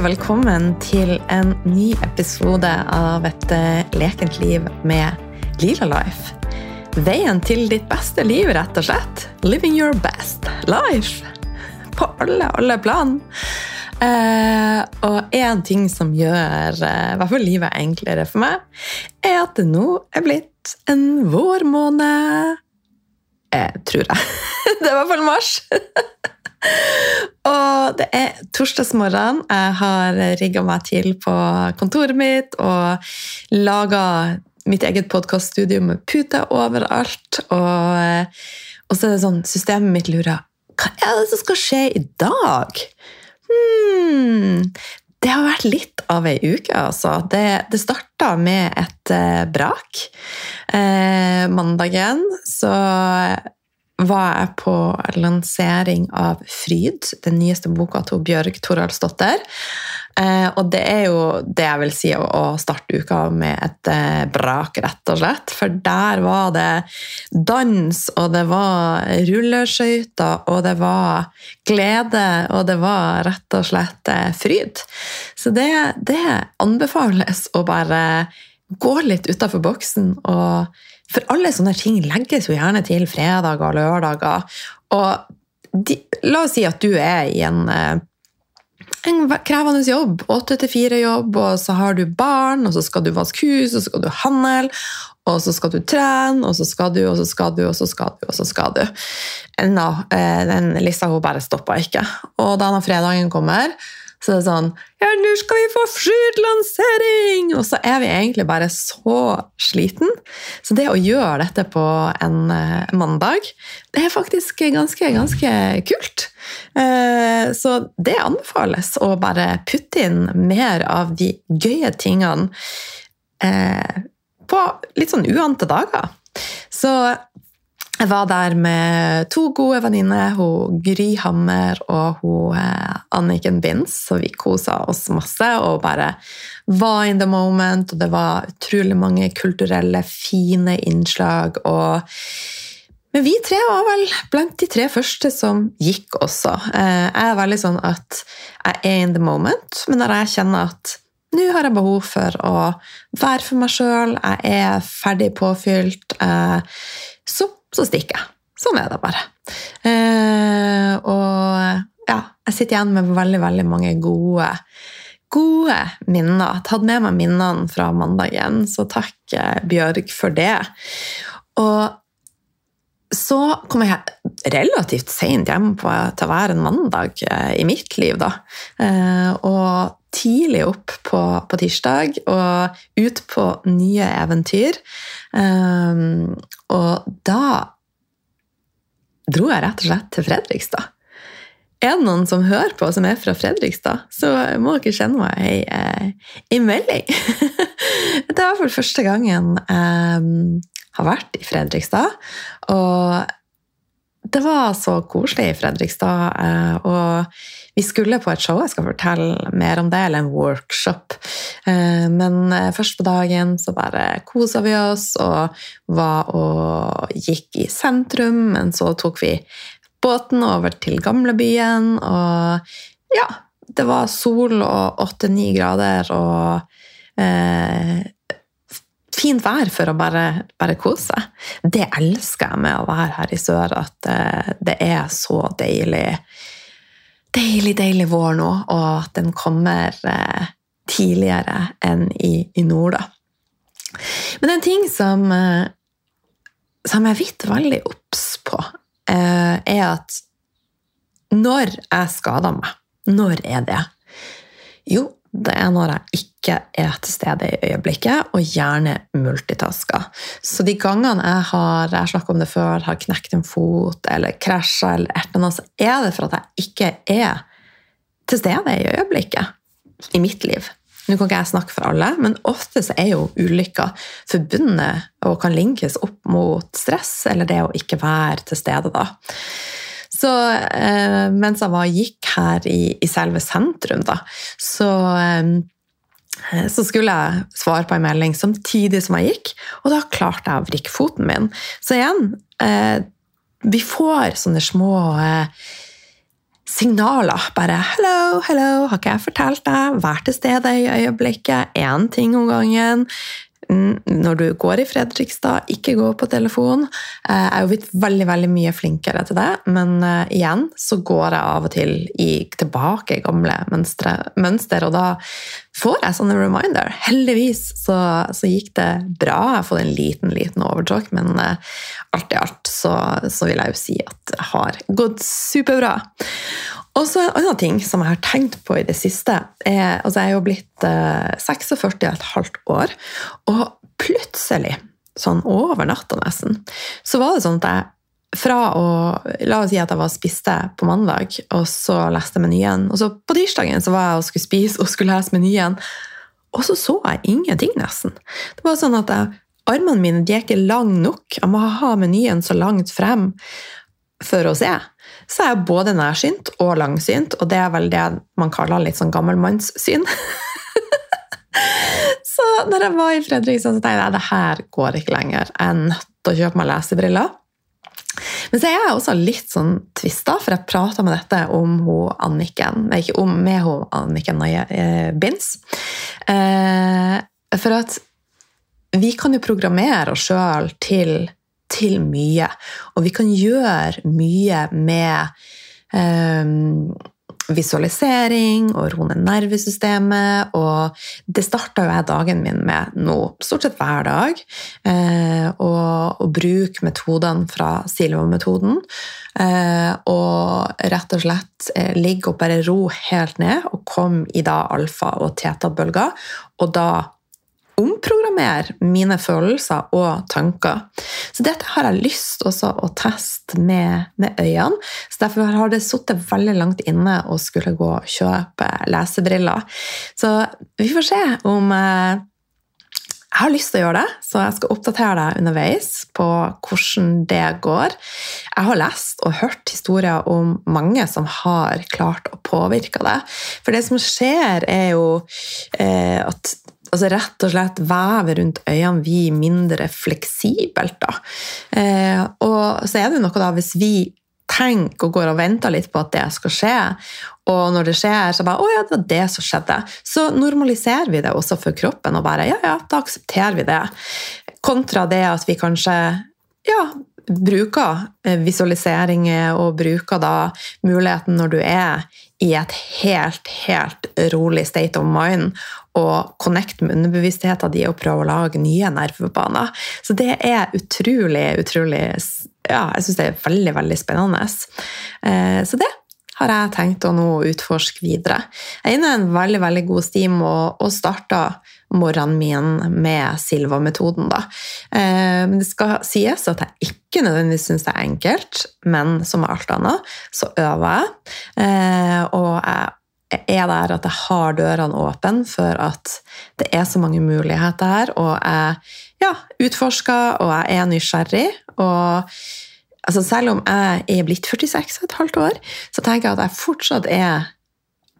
velkommen til en ny episode av Et eh, lekent liv med Lila Life. Veien til ditt beste liv, rett og slett. Living your best life. På alle, alle plan. Eh, og én ting som gjør eh, hvert fall livet enklere for meg, er at det nå er blitt en vårmåned. Eh, tror jeg. det er i hvert fall mars. Og det er torsdagsmorgen. Jeg har rigga meg til på kontoret mitt og laga mitt eget podkaststudio med puter overalt. Og, og, så er det sånn Systemet mitt lurer Hva er det som skal skje i dag? Hmm, det har vært litt av ei uke, altså. Det, det starta med et eh, brak. Eh, mandagen så var jeg på lansering av Fryd, den nyeste boka til Bjørg Toralsdottir. Eh, og det er jo det jeg vil si å starte uka med et eh, brak, rett og slett. For der var det dans, og det var rulleskøyter, og det var glede, og det var rett og slett eh, fryd. Så det, det anbefales å bare gå litt utafor boksen og for alle sånne ting legges jo gjerne til fredager og lørdager. Og de, la oss si at du er i en, eh, en krevende jobb, åtte til fire-jobb, og så har du barn, og så skal du vaske hus, og så skal du handle, og så skal du trene, og så skal du, og så skal du, og så skal du, og så skal du. Ennå, eh, den lista hun bare stoppa ikke. Og da når fredagen kommer, så det er sånn Ja, nå skal vi få Fryd-lansering! Og så er vi egentlig bare så sliten. Så det å gjøre dette på en uh, mandag, det er faktisk ganske, ganske kult. Uh, så det anbefales å bare putte inn mer av de gøye tingene uh, på litt sånn uante dager. Så jeg var der med to gode venninner, Gry Hammer og hun, eh, Anniken Binds. Så vi kosa oss masse og bare var in the moment. Og det var utrolig mange kulturelle, fine innslag. Og men vi tre var vel blant de tre første som gikk også. Eh, jeg er veldig sånn at jeg er in the moment, men når jeg kjenner at nå har jeg behov for å være for meg sjøl, jeg er ferdig påfylt, eh, så så stikker jeg. Sånn er det bare. Eh, og ja, jeg sitter igjen med veldig, veldig mange gode, gode minner. Tatt med meg minnene fra mandagen, så takk, eh, Bjørg, for det. Og så kom jeg relativt seint hjem på, til å være en mandag eh, i mitt liv, da. Eh, og tidlig opp på, på, tirsdag og ut på nye eventyr. Um, og da dro jeg rett og slett til Fredrikstad. Er det noen som hører på, som er fra Fredrikstad, så må dere sende meg ei, eh, ei melding. det er i hvert fall første gangen jeg um, har vært i Fredrikstad. Og det var så koselig i Fredrikstad. Uh, og vi skulle på et show, jeg skal fortelle mer om det, eller en workshop. Eh, men eh, først på dagen så bare kosa vi oss og var og gikk i sentrum. Men så tok vi båten over til gamlebyen, og ja Det var sol og åtte-ni grader og eh, fint vær for å bare, bare kose seg. Det elsker jeg med å være her i sør, at eh, det er så deilig deilig, deilig vår nå, og at den kommer eh, tidligere enn i, i, nord. Da. Men en ting som, eh, som jeg er vidt veldig obs på, er at når jeg skader meg Når er det? Jo, det er når jeg ikke er til stede i øyeblikket, og gjerne multitasker. Så de gangene jeg har jeg snakket om det før, har knekt en fot eller krasja, eller så er det for at jeg ikke er til stede i øyeblikket i mitt liv. Nå kan ikke jeg snakke for alle, men ofte så er jo ulykker forbundet og kan linkes opp mot stress eller det å ikke være til stede. da. Så eh, mens jeg var, gikk her i, i selve sentrum, da, så, eh, så skulle jeg svare på en melding samtidig som jeg gikk, og da klarte jeg å vrikke foten min. Så igjen, eh, vi får sånne små eh, signaler. Bare 'hello, hello, har ikke jeg fortalt deg?' Vær til stede i øyeblikket. Én ting om gangen når du går i Fredrikstad, ikke gå på telefon. Eh, jeg er jo blitt veldig veldig mye flinkere til det, men eh, igjen så går jeg av og til i, tilbake i gamle mønstre, mønster, og da får jeg sånne reminder. Heldigvis så, så, gikk det bra. Jeg har fått en liten liten overtalk, men uh, alt i alt så, så, vil jeg jo si at det har gått superbra. Og så En annen ting som jeg har tenkt på i det siste er, altså Jeg er jo blitt eh, 46 et halvt år, og plutselig, sånn over natta nesten, så var det sånn at jeg fra å La oss si at jeg var spiste på mandag, og så leste menyen. Og så på tirsdagen så var jeg og skulle spise og skulle lese menyen, og så så jeg ingenting, nesten. Det var sånn at jeg, Armene mine de er ikke lange nok. Jeg må ha menyen så langt frem for å se så er jeg både nærsynt og langsynt, og det er vel det man kaller litt sånn gammelmannssyn. så når jeg var i Fredrikstad, så tenkte jeg at det her går ikke lenger. Jeg er nødt til å kjøpe meg lesebriller. Men så er jeg også litt sånn tvista, for jeg prata med dette om hun Anniken Nei, ikke om, med hun Anniken Naie eh. Eh, for at vi kan jo programmere oss sjøl til til mye. Og vi kan gjøre mye med um, visualisering og roe ned nervesystemet. Og det starta jo jeg dagen min med nå, stort sett hver dag. Eh, og, og bruke metodene fra Silva-metoden. Eh, og rett og slett eh, ligge og bare ro helt ned og komme i da alfa- og teta-bølger. Og da omprogrammere mine følelser og tanker. Så dette har jeg lyst også å teste med, med øynene. Så Derfor har det sittet veldig langt inne å skulle gå og kjøpe lesebriller. Så vi får se om eh, jeg har lyst til å gjøre det, så jeg skal oppdatere deg underveis på hvordan det går. Jeg har lest og hørt historier om mange som har klart å påvirke det. For det som skjer, er jo eh, at altså rett og slett vevet rundt øynene blir mindre fleksibelt. Eh, og så er det noe da, hvis vi tenker og går og venter litt på at det skal skje, og når det skjer, så bare 'Å ja, det var det som skjedde', så normaliserer vi det også for kroppen og bare 'Ja, ja, da aksepterer vi det'. Kontra det at vi kanskje ja, bruker eh, visualiseringer og bruker da muligheten når du er i et helt, helt rolig state of mind og connect med underbevisstheten din og prøve å lage nye nervebaner. Så det er utrolig, utrolig Ja, jeg syns det er veldig, veldig spennende. Eh, så det har jeg tenkt å nå utforske videre. Jeg er inne i en veldig veldig god stim og, og starta morgenen min med Silva-metoden. Eh, det skal sies at jeg ikke nødvendigvis syns det er enkelt, men som med alt annet, så øver jeg. Eh, og jeg er der at jeg har dørene åpne for at det er så mange muligheter her, og jeg ja, utforsker, og jeg er nysgjerrig. og altså Selv om jeg er blitt 46 et halvt år, så tenker jeg at jeg fortsatt er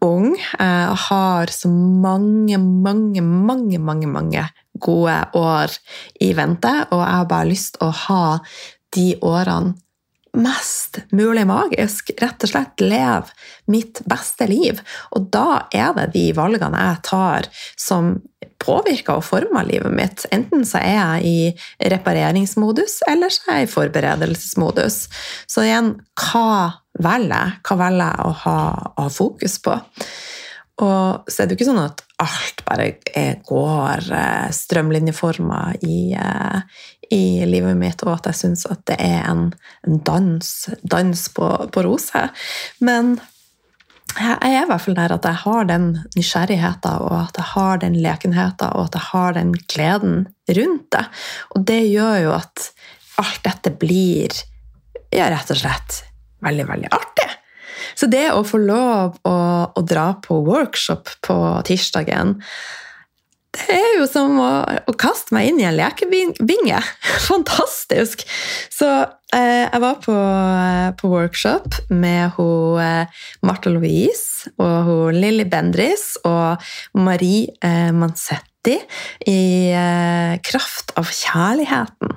ung. og har så mange, mange, mange, mange, mange gode år i vente, og jeg har bare lyst til å ha de årene mest mulig magisk. Rett og slett leve mitt beste liv. Og da er det de valgene jeg tar, som påvirker og former livet mitt. Enten så er jeg i repareringsmodus, eller så er jeg i forberedelsesmodus. Så igjen, hva velger jeg? Hva velger jeg å ha, å ha fokus på? Og så er det jo ikke sånn at alt bare går eh, strømlinjeforma i, eh, i livet mitt, og at jeg syns at det er en dans, dans på, på roser. Men jeg er i hvert fall der at jeg har den nysgjerrigheten, og at jeg har den lekenheten, og at jeg har den gleden rundt det. Og det gjør jo at alt dette blir ja, rett og slett veldig, veldig artig. Så det å få lov å, å dra på workshop på tirsdagen det er jo som å, å, kaste meg inn i en lekebinge. Fantastisk! Så eh, jeg var på, på, workshop med hun eh, Martha Louise og hun Lilly Bendris og Marie eh, Mansetti i eh, kraft av kjærligheten.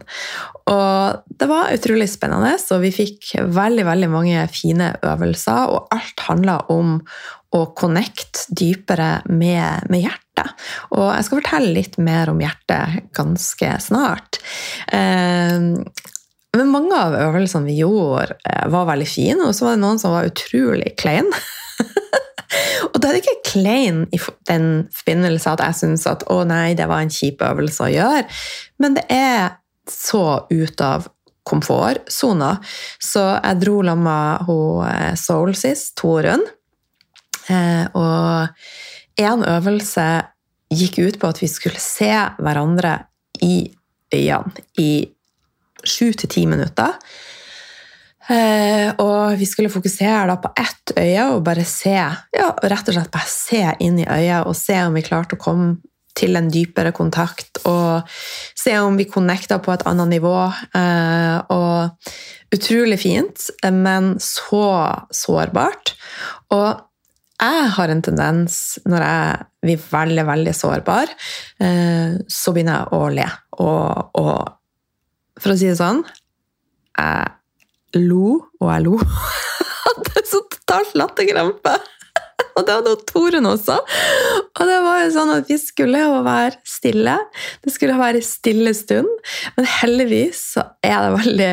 Og det var utrolig spennende, så vi fikk veldig, veldig mange fine øvelser, og alt handla om å connecte dypere med, med, hjertet. Og jeg skal fortelle litt mer om hjertet ganske snart. Eh, men mange av øvelsene vi gjorde, eh, var veldig fine, og så var det noen som var utrolig kleine. og da er det ikke klein i den forbindelse at jeg syns at å nei, det var en kjip øvelse å gjøre, men det er så ut av komfortsona. Så jeg dro sammen med eh, Soulsis, Torunn. Eh, og en øvelse gikk ut på at vi skulle se hverandre i øynene i sju til ti minutter. Eh, og vi skulle fokusere på ett øye og bare se ja, rett og slett bare se inn i øyet og se om vi klarte å komme til en dypere kontakt og se om vi connecta på et annet nivå. Eh, og utrolig fint, men så sårbart. Og jeg har en tendens, når jeg blir veldig, veldig sårbar, eh, så begynner jeg å le. Og, og for å si det sånn jeg lo, og jeg lo. Hadde så totalt latterkrampe. Og det hadde Torunn også. Og det var jo sånn at vi skulle jo være stille. Det skulle være stille stund. Men heldigvis så er det veldig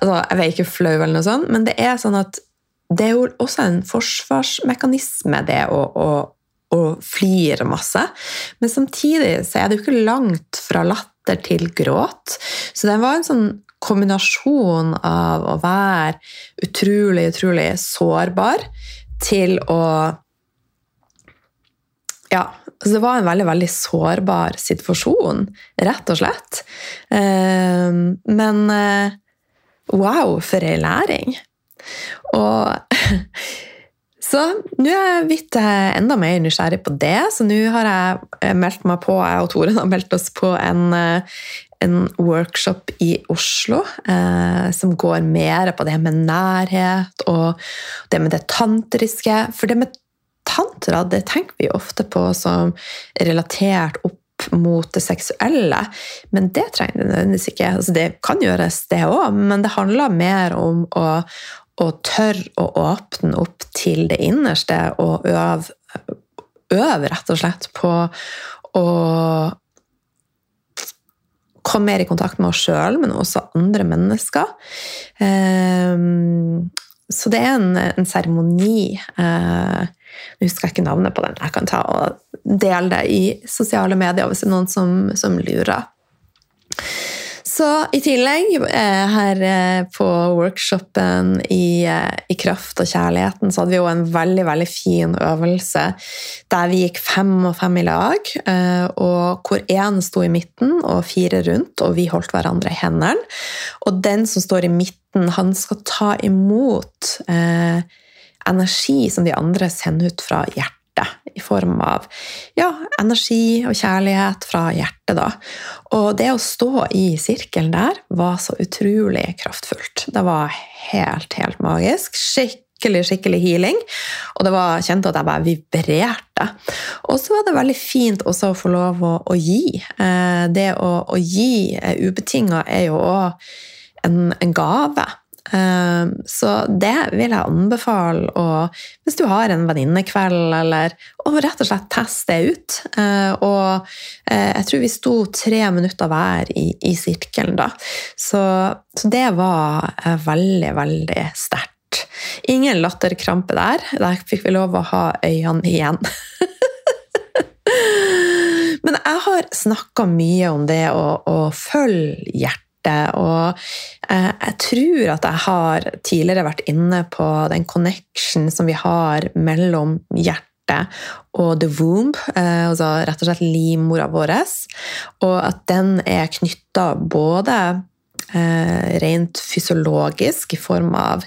altså Jeg vet ikke flau, eller noe sånt, men det er sånn at det er jo også en forsvarsmekanisme, det å, å, å flire masse. Men samtidig så er det jo ikke langt fra latter til gråt. Så det var en sånn kombinasjon av å være utrolig, utrolig sårbar til å Ja, altså det var en veldig, veldig sårbar situasjon, rett og slett. Eh, men eh, wow, for ei læring! Og Så nå er jeg blitt enda mer nysgjerrig på det, så nå har jeg meldt meg på, jeg og Tore har meldt oss på en, en workshop i Oslo eh, som går mer på det med nærhet og det med det tantriske. For det med tantra det tenker vi ofte på som relatert opp mot det seksuelle, men det trenger det nødvendigvis ikke. Altså, det kan gjøres, det òg, men det handler mer om å, å tørre å åpne opp til det innerste og øve, øve rett og slett på å komme mer i kontakt med oss sjøl, men også andre mennesker. Ehm, så det er en seremoni eh, Nå husker jeg ikke navnet på den. Jeg kan ta og dele det i sosiale medier hvis det er noen som, som lurer. Så i tillegg, eh, her eh, på workshopen i, eh, i, Kraft og kjærligheten, så hadde vi jo en veldig veldig fin øvelse der vi gikk fem og fem i lag, og hvor én sto i midten og fire rundt, og vi holdt hverandre i hendene. Og den som står i midten, han skal ta imot eh, energi som de andre sender ut fra hjertet i form av ja, energi og kjærlighet fra hjertet. Da. Og det å stå i sirkelen der var så utrolig kraftfullt. Det var helt, helt magisk. Skikkelig skikkelig healing. Og det var kjent at jeg bare vibrerte. Og så var det veldig fint også å få lov å, å gi. Eh, det å, å gi ubetinga er jo òg en, en gave. Ehm, så det vil jeg anbefale å Hvis du har en venninnekveld, eller å rett og slett teste det ut. Ehm, og eh, jeg tror vi sto tre minutter hver i, i sirkelen da. Så, så, det var eh, veldig, veldig sterkt. Ingen latterkrampe der. Der fikk vi lov å ha øynene igjen. Men jeg har snakka mye om det å, å følge hjertet. Og eh, jeg tror at jeg har tidligere vært inne på den connection som vi har mellom hjertet og the womb, eh, altså rett og slett livmora vår, og at den er knytta både eh, rent fysiologisk i form av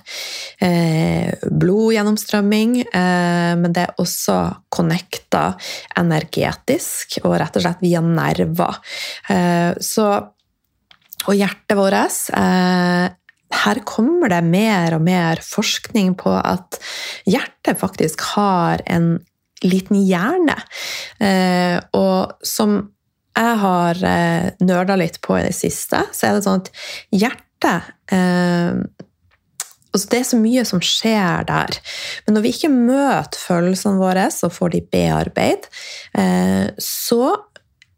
blodgjennomstrømming, men det er også connecta energetisk og rett og slett via nerver. Så og hjertet vårt eh, her kommer det mer og mer forskning på at hjertet faktisk har en liten hjerne. Eh, og som jeg har eh, nerda litt på i det siste, så er det sånn at hjertet altså Det er så mye som skjer der. Men når vi ikke møter følelsene våre og får de bearbeid, eh, så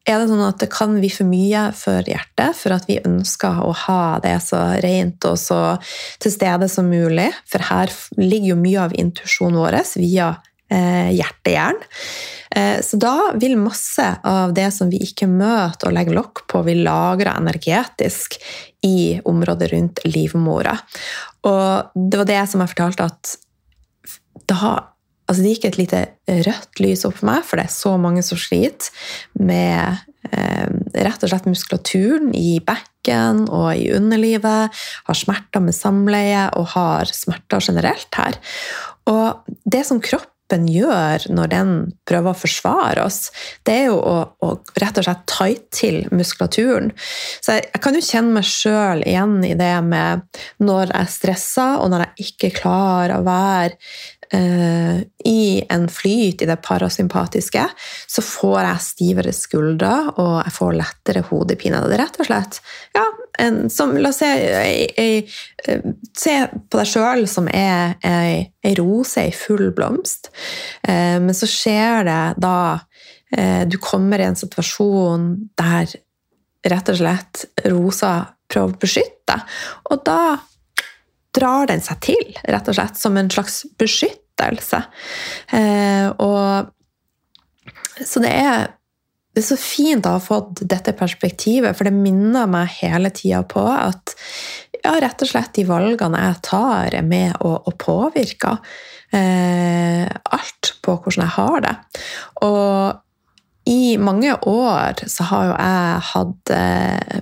er det sånn at det kan bli for mye for hjertet, for at vi ønsker å ha det så rent og så til stede som mulig. For her ligger jo mye av intuisjonen vår via eh, hjertehjern. Eh, så da vil masse av det som vi ikke møter og legger lokk på, vi lagrer energetisk i området rundt livmora. Og det var det som jeg fortalte at da Altså, det gikk et lite rødt lys opp for meg, for det er så mange som sliter med eh, rett og slett muskulaturen i bekken og i underlivet, har smerter med samleie og har smerter generelt her. Og det som kroppen gjør når den prøver å forsvare oss, det er jo å, å rett og slett tight til muskulaturen. Så jeg, jeg kan jo kjenne meg sjøl igjen i det med når jeg stresser, og når jeg ikke klarer å være i en flyt i det parasympatiske, så får jeg stivere skuldre og jeg får lettere hodepine. Det er rett og slett ja, en, som, La oss se, ei, ei, se på deg sjøl som er ei, rose i full blomst. Eh, men så skjer det da eh, du kommer i en situasjon der rett og slett rosa prøver å beskytte, og da drar den seg til, rett og slett, som en slags beskytt beskyttelse. Eh, og, så det er, det er så fint å ha fått dette perspektivet, for det minner meg hele tida på at ja, rett og slett de valgene jeg tar, er med å, og påvirke eh, alt på hvordan jeg har det. Og i mange år så har jo jeg hatt eh,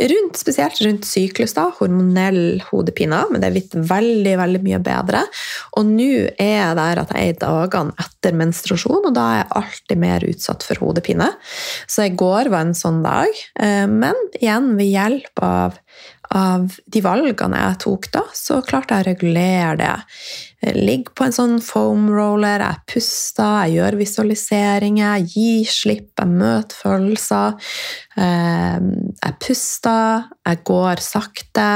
rundt, spesielt rundt syklus, da, hormonell hodepine, men det er blitt veldig veldig mye bedre. Og nå er jeg der at jeg er i dagene etter menstruasjon, og da er jeg alltid mer utsatt for hodepine. Så i går var en sånn dag. Eh, men igjen, ved hjelp av av de valgene jeg tok da, så klarte jeg å regulere det. Jeg ligger på en sånn foam roller, jeg puster, jeg gjør visualiseringer, jeg gir slipp, jeg møter følelser. Ehm, jeg puster, jeg går sakte,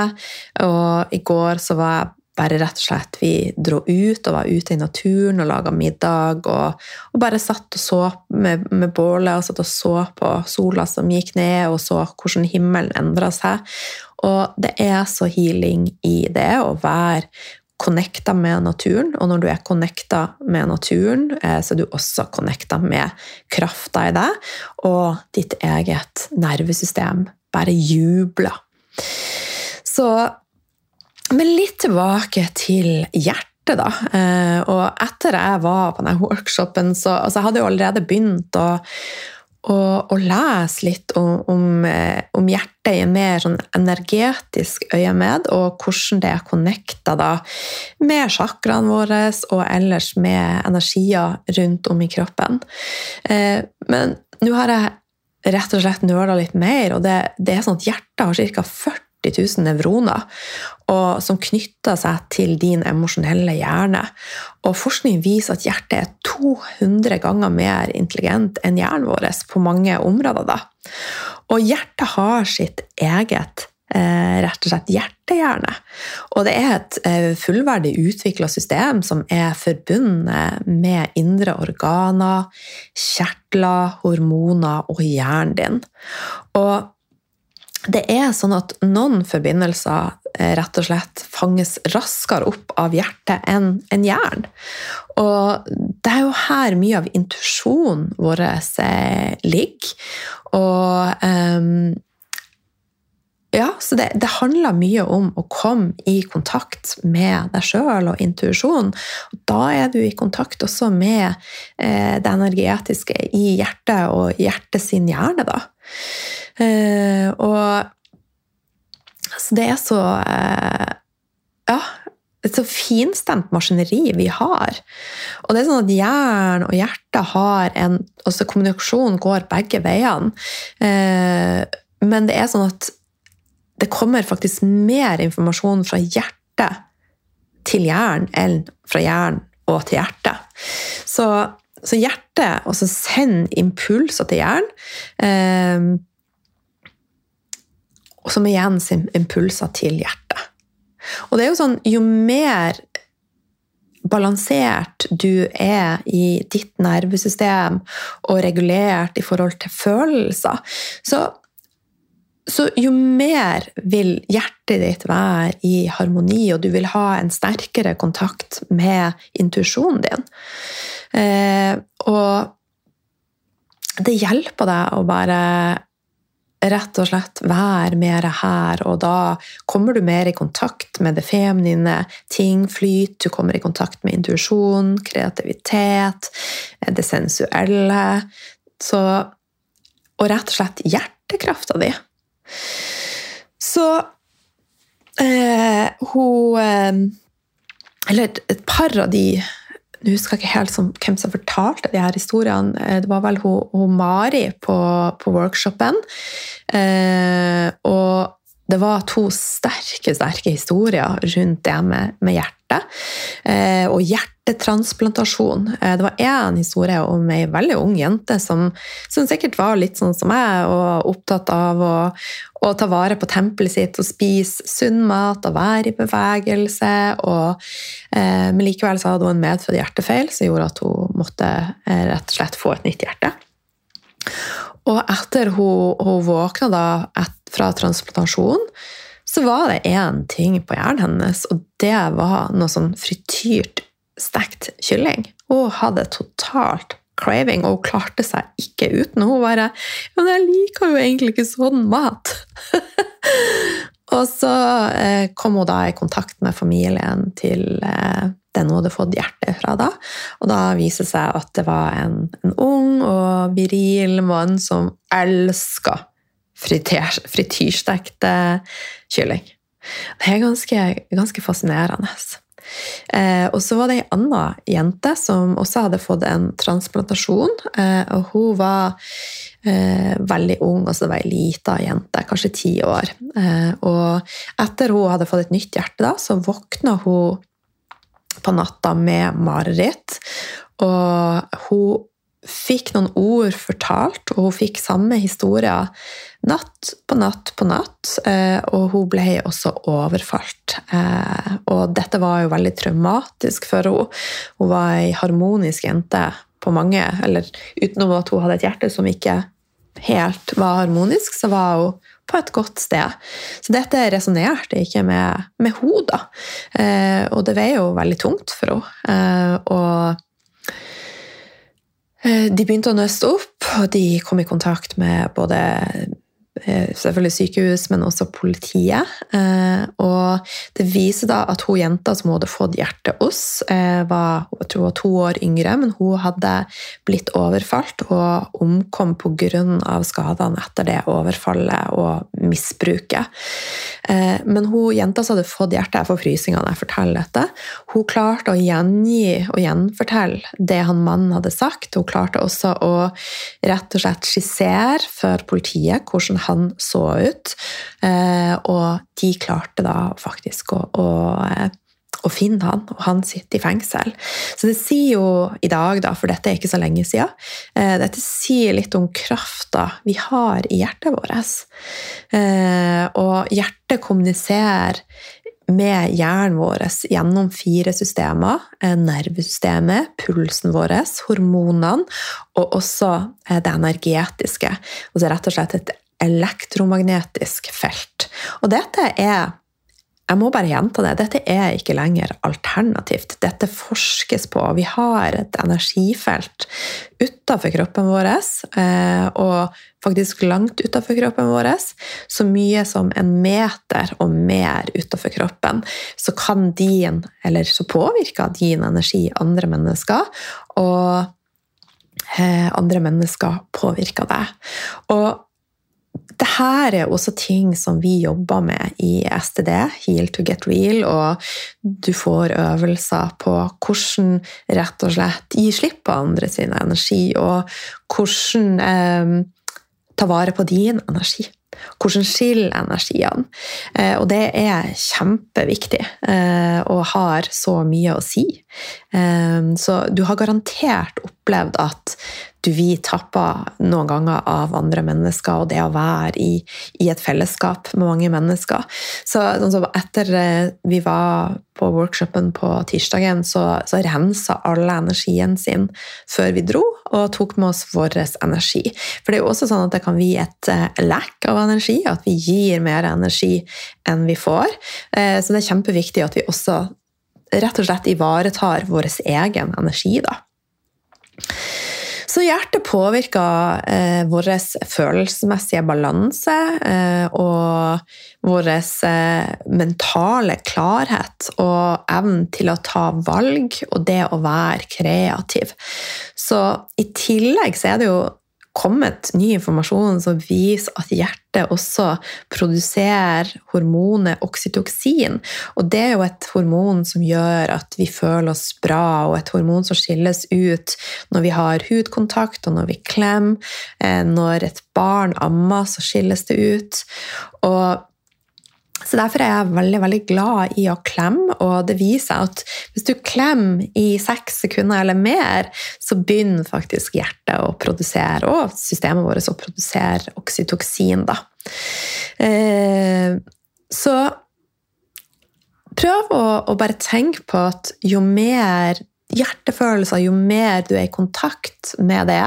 og i går så var jeg bare rett og slett Vi dro ut og var ute i naturen og laga middag. Og, og, bare satt og så med, med bålet og satt og så på sola som gikk ned, og så hvordan himmelen endra seg. Og det er så healing i det å være connecta med naturen. Og når du er connecta med naturen, eh, så er du også connecta med krafta i deg, og ditt eget nervesystem bare jubler. Så Men litt tilbake til hjertet da. Eh, og etter jeg var på denne workshopen, så altså, jeg hadde jo allerede begynt å og, og lese litt om, om, eh, om, hjertet i en mer sånn energetisk øyemed, og hvordan det er connecta med chakraene våre og ellers med energier rundt om i kroppen. Eh, men nå har jeg rett og slett nøla litt mer, og det, det er sånn at hjertet har ca. 40 000 nevroner og som knytter seg til din emosjonelle hjerne. Og forskning viser at hjertet er 200 ganger mer intelligent enn hjernen vår på mange områder. Da. Og hjertet har sitt eget eh, rett og slett hjertehjerne. Og det er et eh, fullverdig utvikla system som er forbundet med indre organer, kjertler, hormoner og hjernen din. Og det er sånn at noen forbindelser rett og slett fanges raskere opp av hjertet enn en jern. Og det er jo her mye av intuisjonen vår eh, ligger. Og um, ja, så det, det, handler mye om å komme i kontakt med deg sjøl og intuisjon. Da er du i kontakt også med eh, det energetiske i hjertet og hjertet sin hjerne, da. Eh, og altså, det er så eh, Ja, et så finstemt maskineri vi har. Og det er sånn at hjernen og hjertet har en altså Kommunikasjonen går begge veiene. Eh, men det er sånn at det kommer faktisk mer informasjon fra hjertet til hjernen enn fra hjernen og til hjertet. Så så hjertet også sender impulser til hjernen. Og som igjen sender impulser til hjertet. Og det er jo sånn, jo mer balansert du er i ditt nervesystem og regulert i forhold til følelser, så, så jo mer vil hjertet ditt være i harmoni, og du vil ha en sterkere kontakt med intuisjonen din. Eh, og det hjelper deg å bare rett og slett være mer her og da. Kommer du mer i kontakt med det feminine, ting flyter, du kommer i kontakt med intuisjon, kreativitet, det sensuelle. Så Og rett og slett hjertekrafta di. Så eh, hun eh, Eller et par av de jeg husker jeg ikke helt som, hvem som fortalte de her historiene. Eh, det var vel hun, hun Mari på, på workshopen. Eh, og det var to sterke sterke historier rundt det med, med hjertet. Eh, og hjertetransplantasjon. Eh, det var én historie om ei veldig ung jente som, som, sikkert var litt sånn som meg, og opptatt av å, å ta vare på tempelet sitt og spise sunn mat og være i bevegelse. Og, eh, men likevel så hadde hun en medfødt hjertefeil som gjorde at hun måtte eh, rett og slett få et nytt hjerte. Og etter hun, hun våkna da et, fra transplantasjon, så var det én ting på hjernen hennes, og det var noe sånn frityrt stekt kylling. Hun hadde totalt craving, og hun klarte seg ikke uten. Hun bare Men jeg liker jo egentlig ikke sånn mat! og så eh, kom hun da i kontakt med familien til eh, den hun hadde fått hjertet fra da. Og da viser det seg at det var en, en ung og viril mann som elska frityrstekte kylling. Det er ganske, ganske fascinerende. Eh, og så var det ei anna jente som også hadde fått en transplantasjon. Eh, og hun var eh, veldig ung, altså det var ei lita jente, kanskje ti år. Eh, og etter hun hadde fått et nytt hjerte, da, så våkna hun på natta med mareritt. Og hun fikk noen ord fortalt, og hun fikk samme historie natt på natt på natt. Eh, og hun ble også overfalt. Eh, og dette var jo veldig traumatisk for henne. Hun var ei harmonisk jente på mange, eller utenom at hun hadde et hjerte som ikke helt var harmonisk, så var hun på et godt sted. Så dette resonnerte ikke med, med henne, eh, og det veier jo veldig tungt for henne. Eh, og eh, de begynte å nøste opp, og de kom i kontakt med både selvfølgelig sykehus, men også politiet. Eh, og det viser da at hun jenta som hadde fått hjerteoss, eh, var, jeg tror hun var to år yngre, men hun hadde blitt overfalt og omkom pga. skadene etter det overfallet og misbruket. Men hun jenta som hadde fått hjertet, jeg får frysninger når jeg forteller dette, hun klarte å gjengi og gjenfortelle det han mannen hadde sagt. Hun klarte også å rett og slett skissere for politiet hvordan han så ut. Eh, og de klarte da faktisk å, å, eh, å finne han, og han sitter i fengsel. Så det sier jo i dag, da, for dette er ikke så lenge siden, eh, dette sier litt om krafta vi har i hjertet vårt. Og hjertet kommuniserer med hjernen vår gjennom fire systemer. Nervesystemet, pulsen vår, hormonene og også det energetiske. Altså rett og slett et elektromagnetisk felt. Og dette er jeg må bare gjenta det. Dette er ikke lenger alternativt. Dette forskes på. Vi har et energifelt utenfor kroppen vår, eh, og faktisk langt utenfor kroppen vår, så mye som en meter og mer utenfor kroppen, så kan din, eller så påvirker din energi andre mennesker. og eh, andre mennesker påvirker deg. Og det her er også ting som vi jobber med i STD, Heal to get real, og du får øvelser på hvordan rett og slett gi slipp på andre sin energi, og hvordan eh, ta vare på din energi. Hvordan skille energiene. Eh, og det er kjempeviktig eh, og har så mye å si. Eh, så du har garantert opplevd at du blir tappa noen ganger av andre mennesker, og det å være i, i et fellesskap med mange mennesker. Så altså, etter eh, vi var på workshopen på tirsdagen, så, så rensa alle energien sin før vi dro, og tok med oss vår energi. For det er jo også sånn at det kan bli et uh, lack av energi, at vi gir mer energi enn vi får. Uh, så det er kjempeviktig at vi også rett og slett ivaretar vår egen energi, da. Så hjertet påvirker eh, vår følelsesmessige balanse eh, og vår eh, mentale klarhet og evnen til å ta valg og det å være kreativ. Så i tillegg så er det jo kommet ny informasjon som viser at hjertet også produserer hormonet oksytoksin. Og det er jo et hormon som gjør at vi føler oss bra, og et hormon som skilles ut når vi har hudkontakt, og når vi klemmer. Eh, når et barn ammer, så skilles det ut. Og så Derfor er jeg veldig veldig glad i å klemme, og det viser at hvis du klemmer i seks sekunder eller mer, så begynner faktisk hjertet å produsere, og systemet vårt å produsere oksytoksin. Da. Eh, så prøv å, å bare tenke på at jo mer hjertefølelser, jo mer du er i kontakt med det.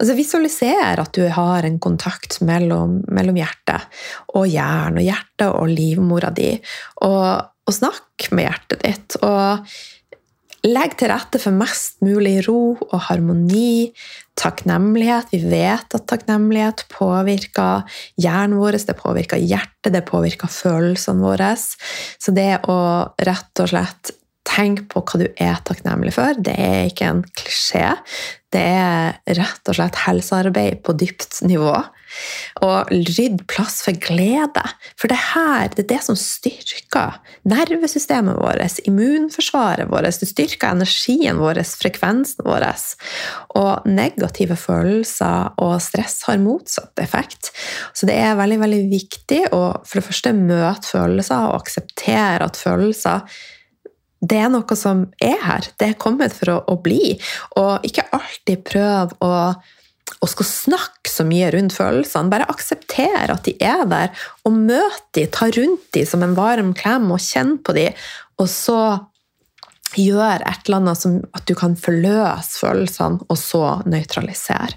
Altså Visualiser at du har en kontakt mellom, mellom hjertet og hjernen, og hjertet og livmora di. Og, og snakk med hjertet ditt. Og legg til rette for mest mulig ro og harmoni. Takknemlighet. Vi vet at takknemlighet påvirker hjernen vår, det påvirker hjertet, det påvirker følelsene våre. Så det å rett og slett Tenk på hva du er takknemlig for. Det er ikke en klisjé. Det er rett og slett helsearbeid på dypt nivå. Og rydd plass for glede. For det her, det er det som styrker nervesystemet vårt, immunforsvaret vårt, det styrker energien vår, frekvensen vår. Og negative følelser og stress har motsatt effekt. Så det er veldig, veldig viktig å for det første møte følelser og akseptere at følelser det er noe som er her. Det er kommet for å, å bli. Og ikke alltid prøv å, å snakke så mye rundt følelsene. Bare aksepter at de er der, og møt de, ta rundt de som en varm klem og kjenn på de, og så gjør et eller annet som at du kan forløse følelsene, og så nøytralisere.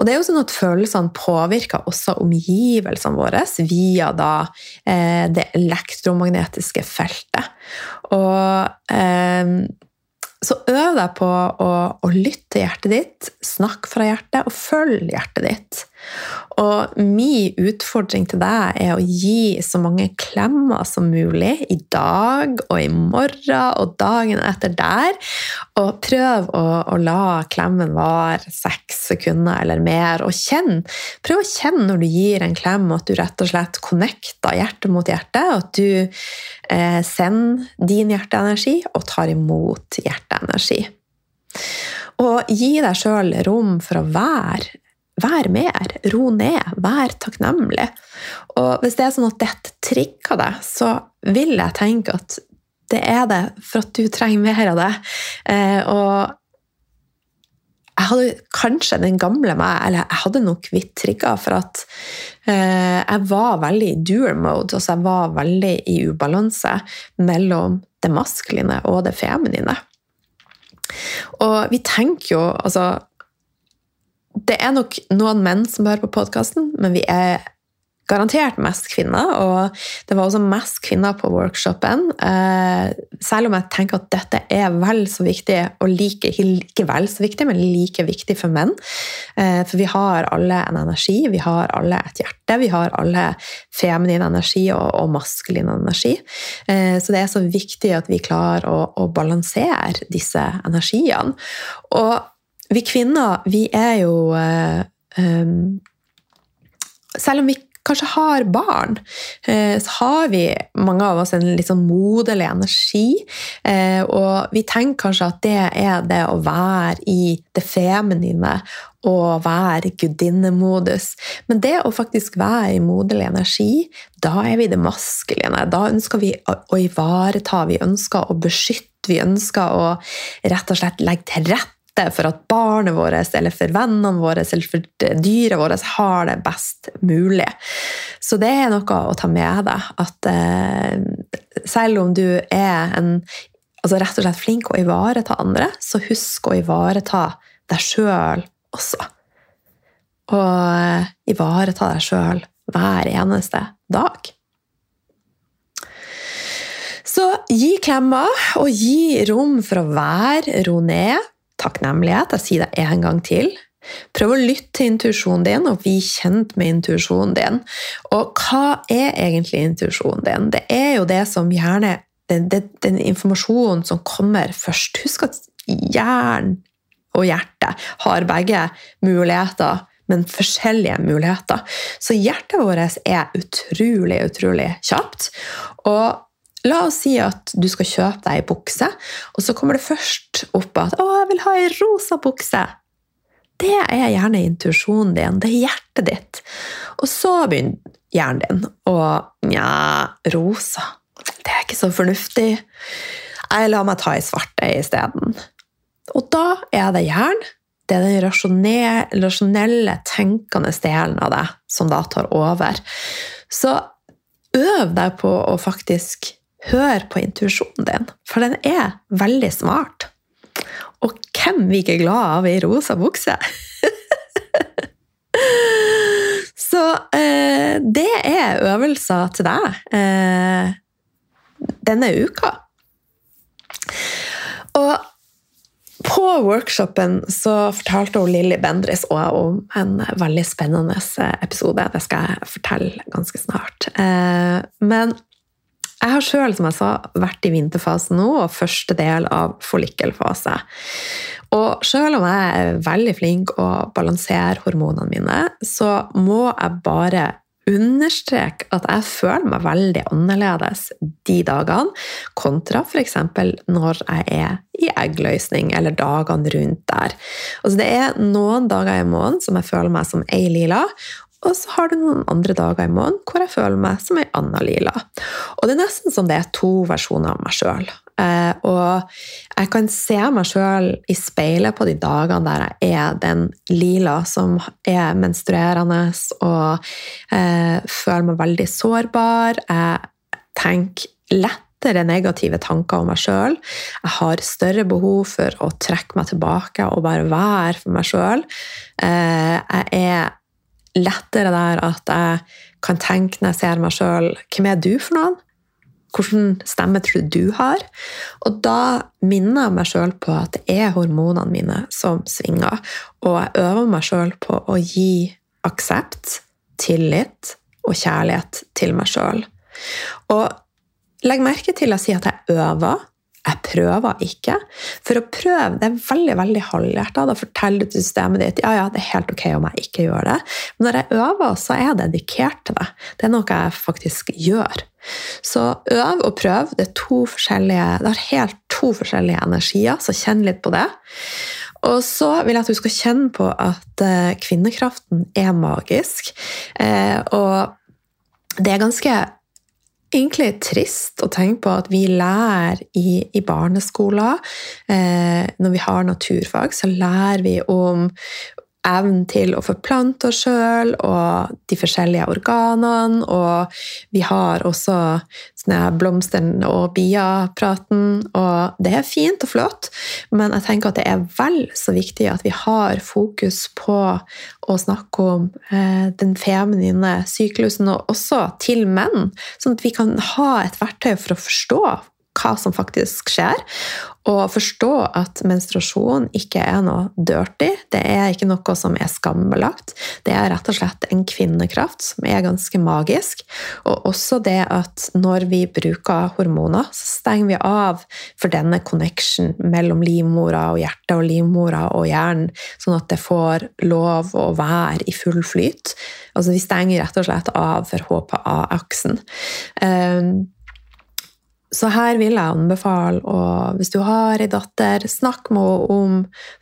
Og det er jo sånn at Følelsene påvirker også omgivelsene våre via da, eh, det elektromagnetiske feltet. Og eh, så øv deg på å, å lytte til hjertet ditt, snakk fra hjertet og følg hjertet ditt. Og min utfordring til deg er å gi så mange klemmer som mulig i dag og i morgen og dagen etter der. Og prøv å, å la klemmen vare seks sekunder eller mer. Og kjenn. Prøv å kjenne når du gir en klem, at du rett og slett connecter hjerte mot hjerte. Og At du eh, sender din hjerteenergi og tar imot hjerteenergi. Og gi deg sjøl rom for å være Vær mer, ro ned, vær takknemlig. Og hvis det er sånn at dette trigger deg, så vil jeg tenke at det er det for at du trenger mer av det. Eh, og jeg hadde kanskje den gamle meg, eller jeg hadde nok blitt trigga for at eh, jeg var veldig i doer mode. Altså jeg var veldig i ubalanse mellom det maskuline og det feminine. Og vi tenker jo altså det er nok noen menn som hører på podkasten, men vi er garantert mest kvinner. Og det var også mest kvinner på workshopen. Eh, selv om jeg tenker at dette er vel så viktig, og like, ikke vel så viktig, men like viktig for menn. Eh, for vi har alle en energi, vi har alle et hjerte, vi har alle feminin energi og, og maskulin energi. Eh, så det er så viktig at vi klarer å, å balansere disse energiene. Og vi kvinner, vi er jo um, Selv om vi kanskje har barn, eh, så har vi mange av oss en litt sånn moderlig energi. Og vi tenker kanskje at det er det å være i det feminine og være gudinnemodus. Men det å faktisk være i moderlig energi, da er vi det maskuline. Da ønsker vi å ivareta, vi ønsker å beskytte Vi ønsker å rett og slett legge til rette for at barnet vårt eller for vennene våre eller for dyret vårt har det best mulig. Så det er noe å ta med deg. At eh, selv om du er en altså rett og slett flink å ivareta andre, så husk å ivareta deg sjøl også. Og eh, ivareta deg sjøl hver eneste dag. Så gi klemmer, og gi rom for å være, ro ned. Takknemlighet. Jeg sier det en gang til. Prøv å lytte til intuisjonen din og bli kjent med intuisjonen din. Og hva er egentlig intuisjonen din? Det er jo det som gjerne den, den, den informasjonen som kommer først. Husk at hjernen og hjertet har begge muligheter men forskjellige muligheter. Så hjertet vårt er utrolig, utrolig kjapt. Og La oss si at du skal kjøpe deg ei bukse, og så kommer det først opp at 'Å, jeg vil ha ei rosa bukse'. Det er gjerne intuisjonen din, det er hjertet ditt. Og så begynner hjernen din å Nja, rosa. Det er ikke så fornuftig. Jeg lar meg ta ei svart ei isteden. Og da er det hjernen det er den rasjonelle, tenkende delen av deg som da tar over. Så øv deg på å faktisk høre på intuisjonen din, for den er veldig smart. Og hvem vi ikke er glad av ei rosa bukse? Så eh, det er øvelser til deg eh, denne uka. Og på workshopen så fortalte hun Lilly Bendris om en veldig spennende episode. Det skal jeg fortelle ganske snart. Eh, men jeg har sjøl, som jeg sa, vært i vinterfasen nå, og første del av forlikkelfase. Og sjøl om jeg er veldig flink å balansere hormonene mine, så må jeg bare understreke at jeg føler meg veldig annerledes de dagene, kontra f.eks. når jeg er i eggløsning, eller dagene rundt der. Altså det er noen dager i måneden som jeg føler meg som ei lila, og så har du noen andre dager i måneden hvor jeg føler meg som ei anna lila. Og det er nesten som det er to versjoner av meg sjøl. Eh, og jeg kan se meg sjøl i speilet på de dagene der jeg er den lila som er menstruerende og eh, føler meg veldig sårbar. Jeg tenker lettere negative tanker om meg sjøl. Jeg har større behov for å trekke meg tilbake og bare være for meg sjøl. Eh, jeg er lettere der at jeg kan tenke når jeg ser meg sjøl Hvem er du for noen? Hvilken stemme tror du du har? Og da minner jeg meg sjøl på at det er hormonene mine som svinger. Og jeg øver meg sjøl på å gi aksept, tillit og kjærlighet til meg sjøl. Og legg merke til å si at jeg øver jeg prøver ikke. For å prøve det er veldig veldig halvhjerta. Da forteller du til systemet ditt ja, ja, det er helt ok om jeg ikke gjør det. Men når jeg øver, så er jeg dedikert til det. Det er noe jeg faktisk gjør. Så øv og prøv. Det er to forskjellige, det har helt to forskjellige energier, så kjenn litt på det. Og så vil jeg at du skal kjenne på at eh, kvinnekraften er magisk. Eh, og det er ganske egentlig trist å tenke på at vi lærer i, i barneskoler eh, Når vi har naturfag, så lærer vi om evnen til å forplante oss sjøl og de forskjellige organene. Og vi har også blomstene og bia-praten, og det er fint og flott, men jeg tenker at det er vel så viktig at vi har fokus på å snakke om eh, den feminine syklusen, og også til menn, sånn at vi kan ha et verktøy for å forstå hva som faktisk skjer, og forstå at menstruasjon ikke er noe dirty. Det er ikke noe som er skambelagt. Det er rett og slett en kvinnekraft som er ganske magisk. Og også det at når vi bruker hormoner, så stenger vi av for denne connection mellom livmora og hjertet og livmora og hjernen, sånn at det får lov å være i full flyt. Altså vi stenger rett og slett av for HPA-aksen. Um, så her vil jeg anbefale å, hvis du har ei datter, snakk med henne om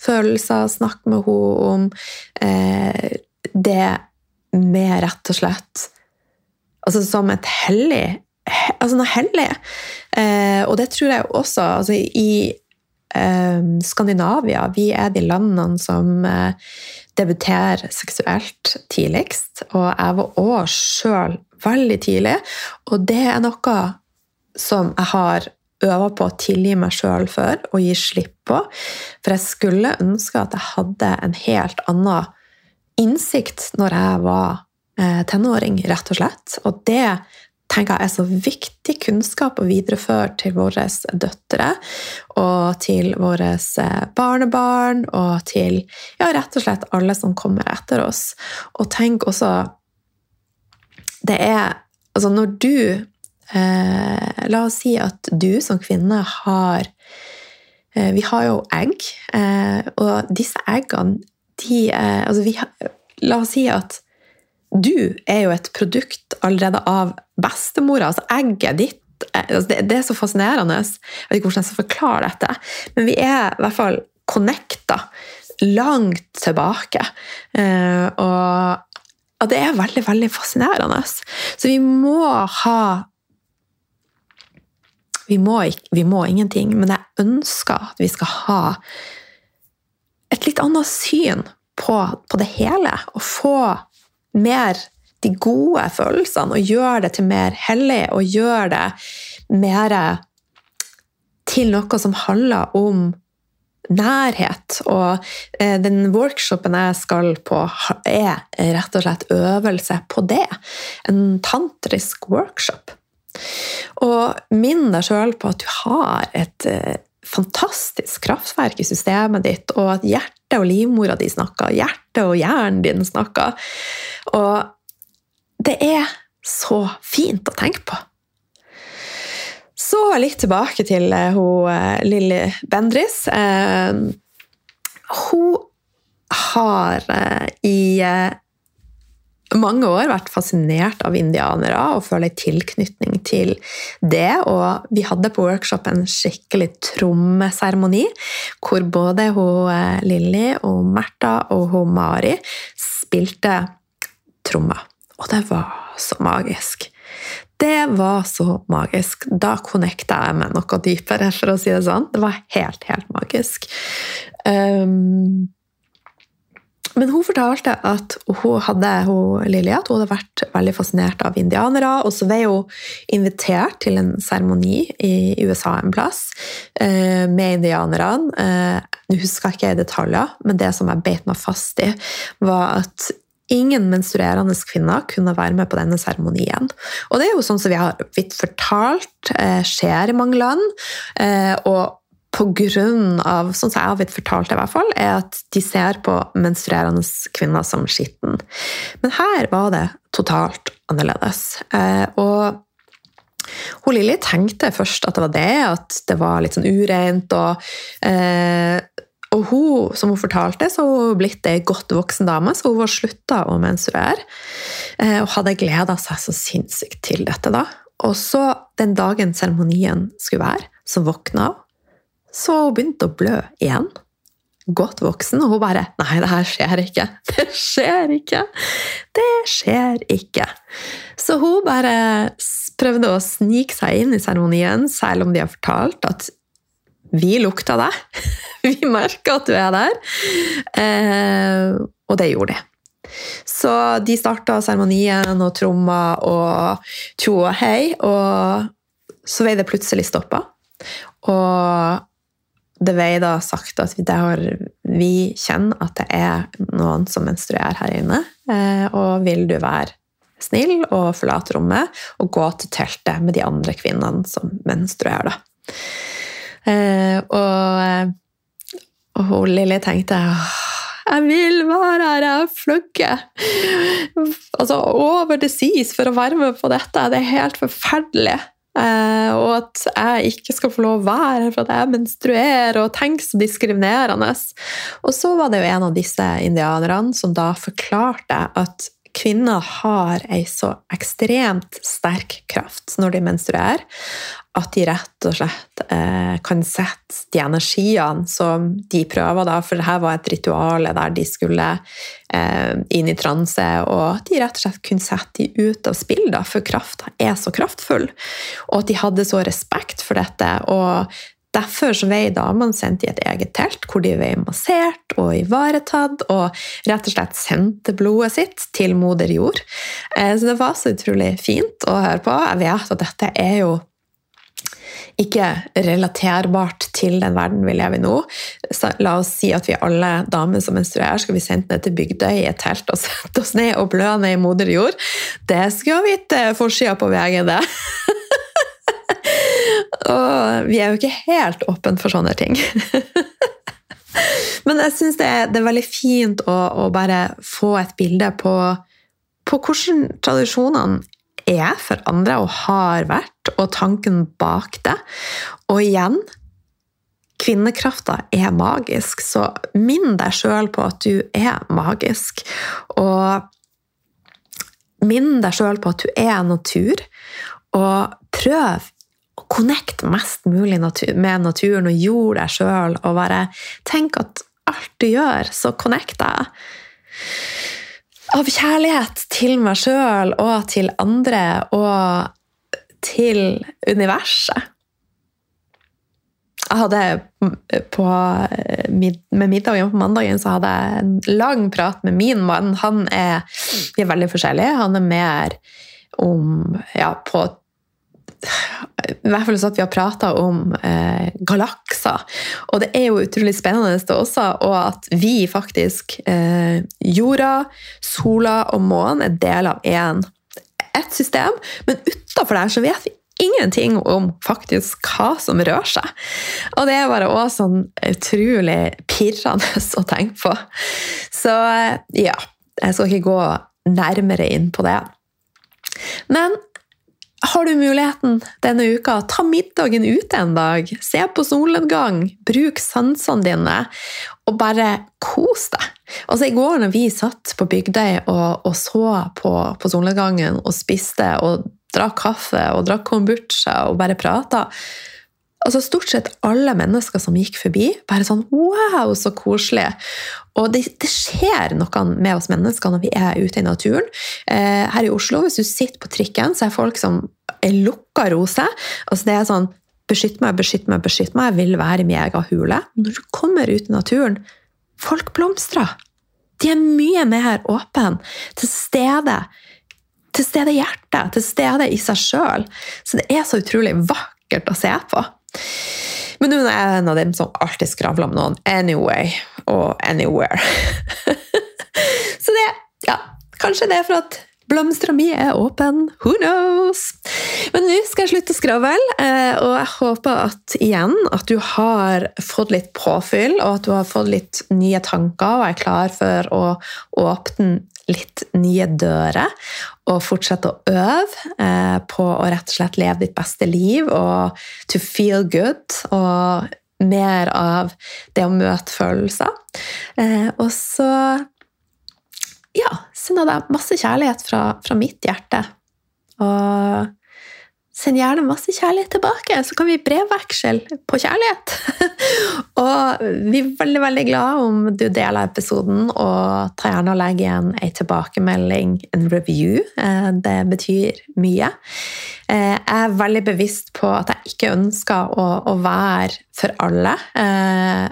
følelser, snakk med henne om eh, det med rett og slett Altså som et hellig, altså noe hellig. Eh, og det tror jeg også altså I eh, Skandinavia vi er de landene som eh, debuterer seksuelt tidligst. Og jeg var òg sjøl veldig tidlig, og det er noe som jeg har øva på å tilgi meg sjøl for og gi slipp på. For jeg skulle ønske at jeg hadde en helt annen innsikt når jeg var eh, tenåring, rett og slett. Og det tenker jeg er så viktig kunnskap å videreføre til våre døtre og til våre eh, barnebarn og til ja, rett og slett alle som kommer etter oss. Og tenk også Det er Altså, når du La oss si at du som kvinne har eh, Vi har jo egg, eh, og disse eggene de altså vi, La oss si at du er jo et produkt allerede av bestemora. Altså egget ditt eh, altså det, er så fascinerende. Jeg vet ikke hvordan jeg skal forklare dette. Men vi er i hvert fall connecta langt tilbake. Eh, og det er veldig, veldig fascinerende. Så vi må ha vi må, vi må, ingenting, men jeg ønsker at vi skal ha et litt annet syn på, på det hele. Og få mer de gode følelsene og gjøre det til mer hellig og gjøre det mer til noe som handler om nærhet. Og eh, den workshopen jeg skal på, er rett og slett øvelse på det. En tantrisk workshop. Og minn deg sjøl på at du har et eh, fantastisk kraftverk i systemet ditt, og at hjertet og livmora di snakker, hjertet og hjernen din snakker. Og det er så fint å tenke på. Så litt tilbake til uh, hun, uh, Lilly Bendris. Hun har i mange år vært fascinert av indianere og føler tilknytning til det. Og vi hadde på workshop en skikkelig trommeseremoni hvor både hun Lilly og Märtha og hun Mari spilte trommer. Og det var så magisk. Det var så magisk. Da connecta jeg med noe dypere, for å si det sånn. Det var helt, helt magisk. Um, men hun fortalte at hun hadde hun, Lilly, at hun hadde vært veldig fascinert av indianere. Og så ble hun invitert til en seremoni i USA en plass uh, med indianerne. Uh, Nå husker jeg ikke detaljer, men det som jeg beit meg fast i, var at Ingen menstruerende kvinner kunne være med på denne seremonien. Og det er jo sånn som vi har blitt fortalt eh, skjer i mange land. Eh, og på grunn av, sånn som jeg har blitt fortalt, i hvert fall, er at de ser på menstruerende kvinner som skitten. Men her var det totalt annerledes. Eh, og hun Lilly tenkte først at det var det, at det var litt sånn ureint. og eh, og hun, som hun fortalte, så hun blitt ei godt voksen dame, så hun har slutta å menstruere. Eh, og hadde gleda seg så sinnssykt til dette. da. Og så, den dagen seremonien skulle være, så våkna hun. Så hun begynte å blø igjen. Godt voksen, og hun bare Nei, det her skjer ikke. Det skjer ikke! Det skjer ikke. Så hun bare prøvde å snike seg inn i seremonien, selv om de har fortalt at vi lukta deg. Vi merka at du er der. Eh, og det gjorde de. Så de starta seremonien og tromma og tjo og hei, og så vei det plutselig stoppa. Og det ble da sagt at har, vi kjenner at det er noen som menstruerer her inne, eh, og vil du være snill og forlate rommet og gå til teltet med de andre kvinnene som menstruerer, da. Og, og, hun Lilly tenkte jeg vil være her, jeg fløgger altså, over the seas for å være med på dette. Det er helt forferdelig. Eh, og at jeg ikke skal få lov å være her for at jeg menstruerer, og tenk så diskriminerende. Og så var det jo en av disse indianerne som da forklarte at kvinner har ei så ekstremt sterk kraft når de menstruerer, at de rett og slett eh, kan sette de energiene som de prøver, da, for dette var et ritual der de skulle eh, inn i transe, og de rett og slett kunne sette de ut av spill, da, for krafta er så kraftfull. Og at de hadde så respekt for dette. og Derfor så ble damene sendt i et eget telt, hvor de ble massert og ivaretatt, og rett og slett sendte blodet sitt til moder jord. Eh, så det var så utrolig fint å høre på. Jeg vet at dette er jo ikke relaterbart til den verden vi lever i nå. Så la oss si at vi alle damer som menstruerer, skal vi sendt ned til Bygdøy i et telt og sette oss ned og blø ned i moder jord. Det skulle ha blitt eh, forsida på VG, det. og vi er jo ikke helt åpne for sånne ting. Men jeg syns det, det, er veldig fint å, å, bare få et bilde på, på hvordan tradisjonene er for andre og har vært, og tanken bak det. Og igjen kvinnekrafta er magisk, så minn deg sjøl på at du er magisk. Og minn deg sjøl på at du er natur, og prøv å connecte mest mulig med naturen og jord deg sjøl, og bare tenk at alt du gjør, så connect deg av kjærlighet til meg sjøl og til andre og til universet. Jeg hadde på, med middagen på mandagen så hadde jeg en lang prat med min mann. Han er, vi er veldig forskjellige. Han er mer om ja, på i hvert fall sånn at vi har prata om eh, galakser. Og det er jo utrolig spennende det også, og at vi faktisk eh, Jorda, sola og månen er del av én ett system, men utafor der så vet vi ingenting om faktisk hva som rører seg. Og det er bare også sånn utrolig pirrende å tenke på. Så eh, ja, jeg skal ikke gå nærmere inn på det. Men har du muligheten denne uka, ta middagen ute en dag. Se på solnedgang. Bruk sansene dine, og bare kos deg. Altså, I går når vi satt på Bygdøy og, og så på, på, solnedgangen og spiste og drakk kaffe og drakk kombucha og bare prata altså Stort sett alle mennesker som gikk forbi, bare sånn Wow, så koselig! Og det, det, skjer noe med oss mennesker når vi er ute i naturen. Eh, her i Oslo, hvis du sitter på trikken, så er folk som er lukka rose. Altså det er sånn Beskytt meg, beskytt meg, beskytt meg. Jeg vil være i min egen hule. Når du kommer ut i naturen, folk blomstrer. De er mye mer åpne, til stede. Til stede i hjertet, til stede i seg sjøl. Så det er så utrolig vakkert å se på. Men nå er jeg en av dem som alltid skravler om noen anyway og anywhere. så det Ja, kanskje det er for at blomstra mi er åpen. Who knows? Men nå skal jeg slutte å skravle, eh, og jeg håper at igjen at du har fått litt påfyll, og at du har fått litt nye tanker og er klar for å åpne litt nye dører og fortsette å øve eh, på å rett og slett leve ditt beste liv og to feel good. Og mer av det å møte følelser. Eh, og så ja, sender jeg deg masse kjærlighet fra, fra mitt hjerte. Og Send gjerne masse kjærlighet tilbake, så kan vi brevveksle på kjærlighet. og vi er veldig veldig glad om du deler episoden, og ta gjerne og legg igjen en tilbakemelding, en review. Eh, det betyr mye. Eh, jeg er veldig bevisst på at jeg ikke ønsker å, å være for alle. Eh,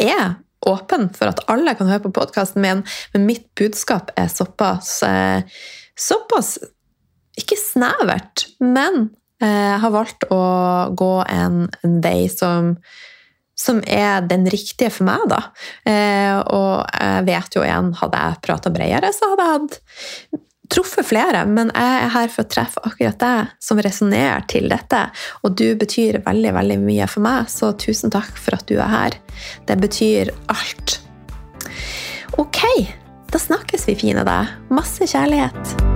jeg er åpen for at alle kan høre på podkasten min, men mitt budskap er såpass, såpass ikke snevert, men jeg eh, har valgt å gå en, en vei som, som er den riktige for meg, da. Eh, og jeg vet jo igjen, hadde jeg prata bredere, så hadde jeg hatt truffet flere, men jeg er her for å treffe akkurat deg som resonnerer til dette. Og du betyr veldig, veldig mye for meg, så tusen takk for at du er her. Det betyr alt. Ok, da snakkes vi, fine deg. Masse kjærlighet.